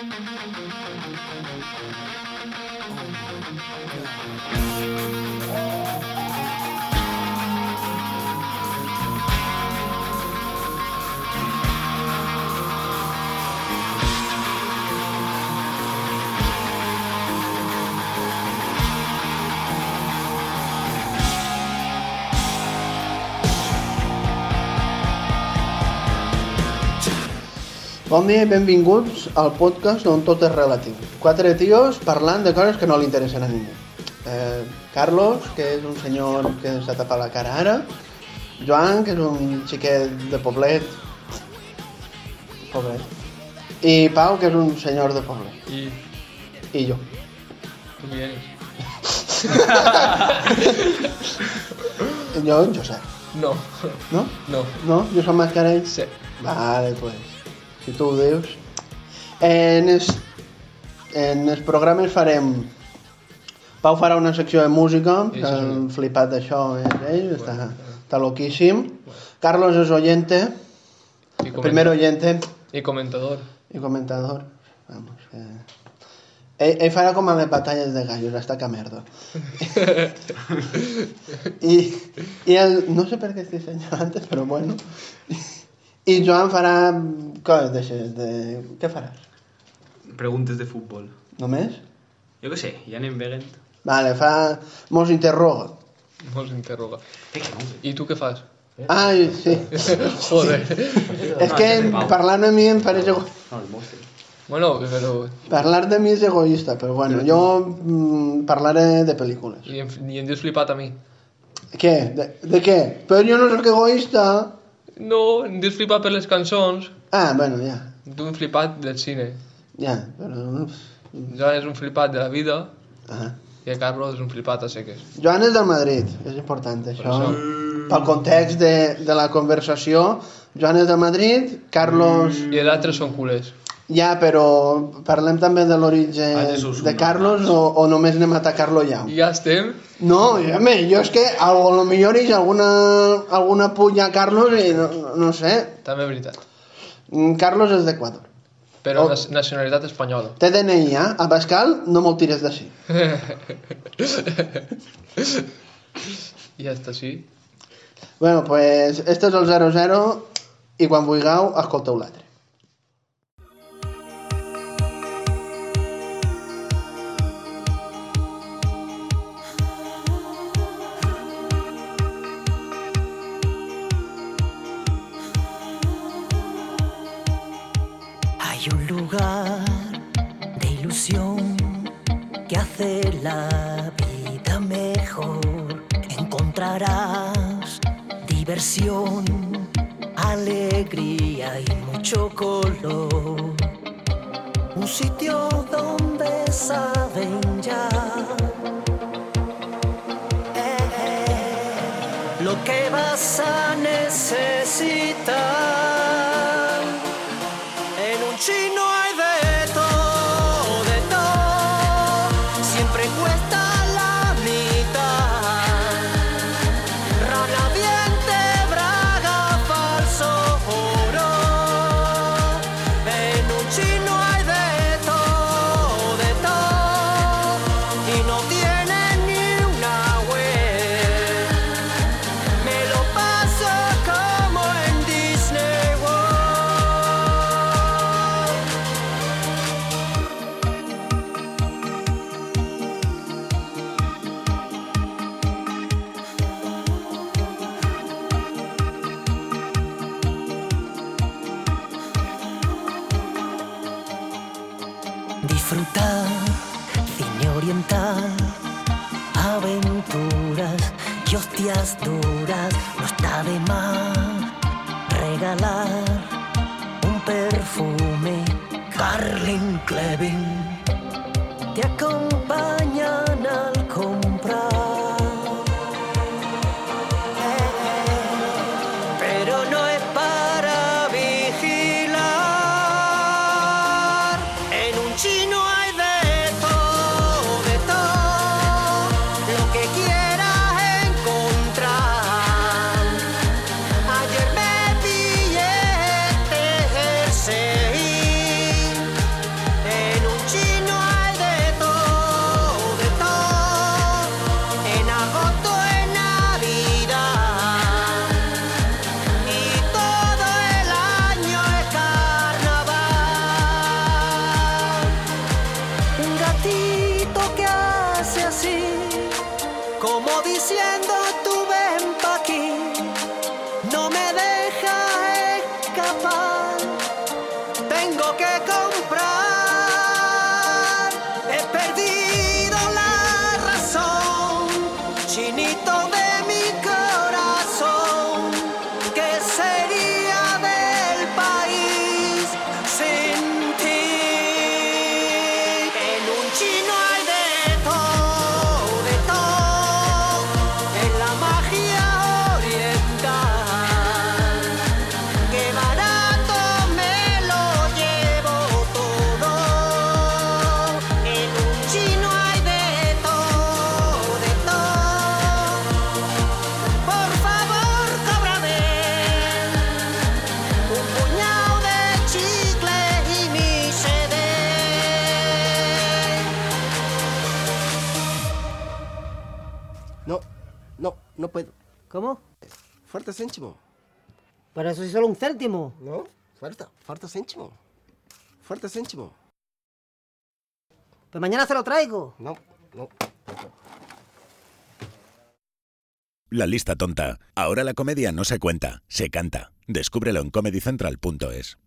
Yeah. Bon dia i benvinguts al podcast on tot és relatiu. Quatre tios parlant de coses que no li interessen a ningú. Eh, Carlos, que és un senyor que s'ha tapat la cara ara. Joan, que és un xiquet de poblet. Poblet. I Pau, que és un senyor de poblet. Y I jo. tú vienes. Jo, en Josep. No, No? no. No? Jo som mascarell? Sí. Vale, pues, si tu ho dius. En els, en els programes farem... Pau farà una secció de música, Sí, que sí, han flipat d'això, és ell, està, Bueno, està loquíssim. Carlos és oyente, comen- primer oyente y comentador. i comentador. Vamos, eh. ell, ell farà com a les batalles de gallos, hasta que merda. I, i el, no sé per què estic senyalant però bueno. I Joan farà coses d'aixes, de... Què faràs? Preguntes de futbol. Només? Jo què sé, ja anem veient. Vale, fa... Mos interroga. Nos interroga. Eh. ¿Y tú qué fas? Ai, sí. Joder. És que parlant a mi em pareix... ego- No, el mostre. Bueno, pero... Parlar de mi és egoista, però bueno, jo mm, parlaré de pel·lícules. Y en, y en Dios flipat a mí. Què? De, de què? Però jo no soc egoista. No, en Dios flipat per les cançons. Ah, bueno, ja. Tu un flipat del cine. Ja, però... Joan és un flipat de la vida Ah. i el Carlos és un flipat a seques. Joan és del Madrid, és important això. això. Pel context de, de la conversació, Joan és del Madrid, Carlos... I els altres són culers. Ja, però parlem també de l'origen Ah, de Carlos o, o només anem a atacar-lo ja? Ja estem. No, home, jo és que a lo millor hi ha alguna, alguna punya a Carlos i no, no, sé. També és veritat. Mm, Carlos és d'Equador. Però Oh. nacionalitat espanyola. Té DNI, eh? A Bascal no me'l tires d'ací. I ja està, sí. Bueno, pues este és el 0-0 i quan vulgueu escolteu l'altre. Hay un lugar de ilusión que hace la vida mejor. Encontrarás diversión, alegría y mucho color. Un sitio donde saben ya eh, eh, lo que vas a necesitar. Cuesta Disfrutar cine oriental, aventuras y hostias duras. No está de más regalar un perfume. Carlin Clevin te acompañan que hace así, como diciendo tú ven pa' aquí, no me deja escapar, tengo que comprar. No, no, no puedo. ¿Cómo? Falta céntimo. Pero eso es solo un céntimo. No, falta, falta céntimo. Falta céntimo. Pues mañana se lo traigo. No, no. La lista tonta. Ahora la comedia no se cuenta, se canta. Descúbrelo en comedycentral.es.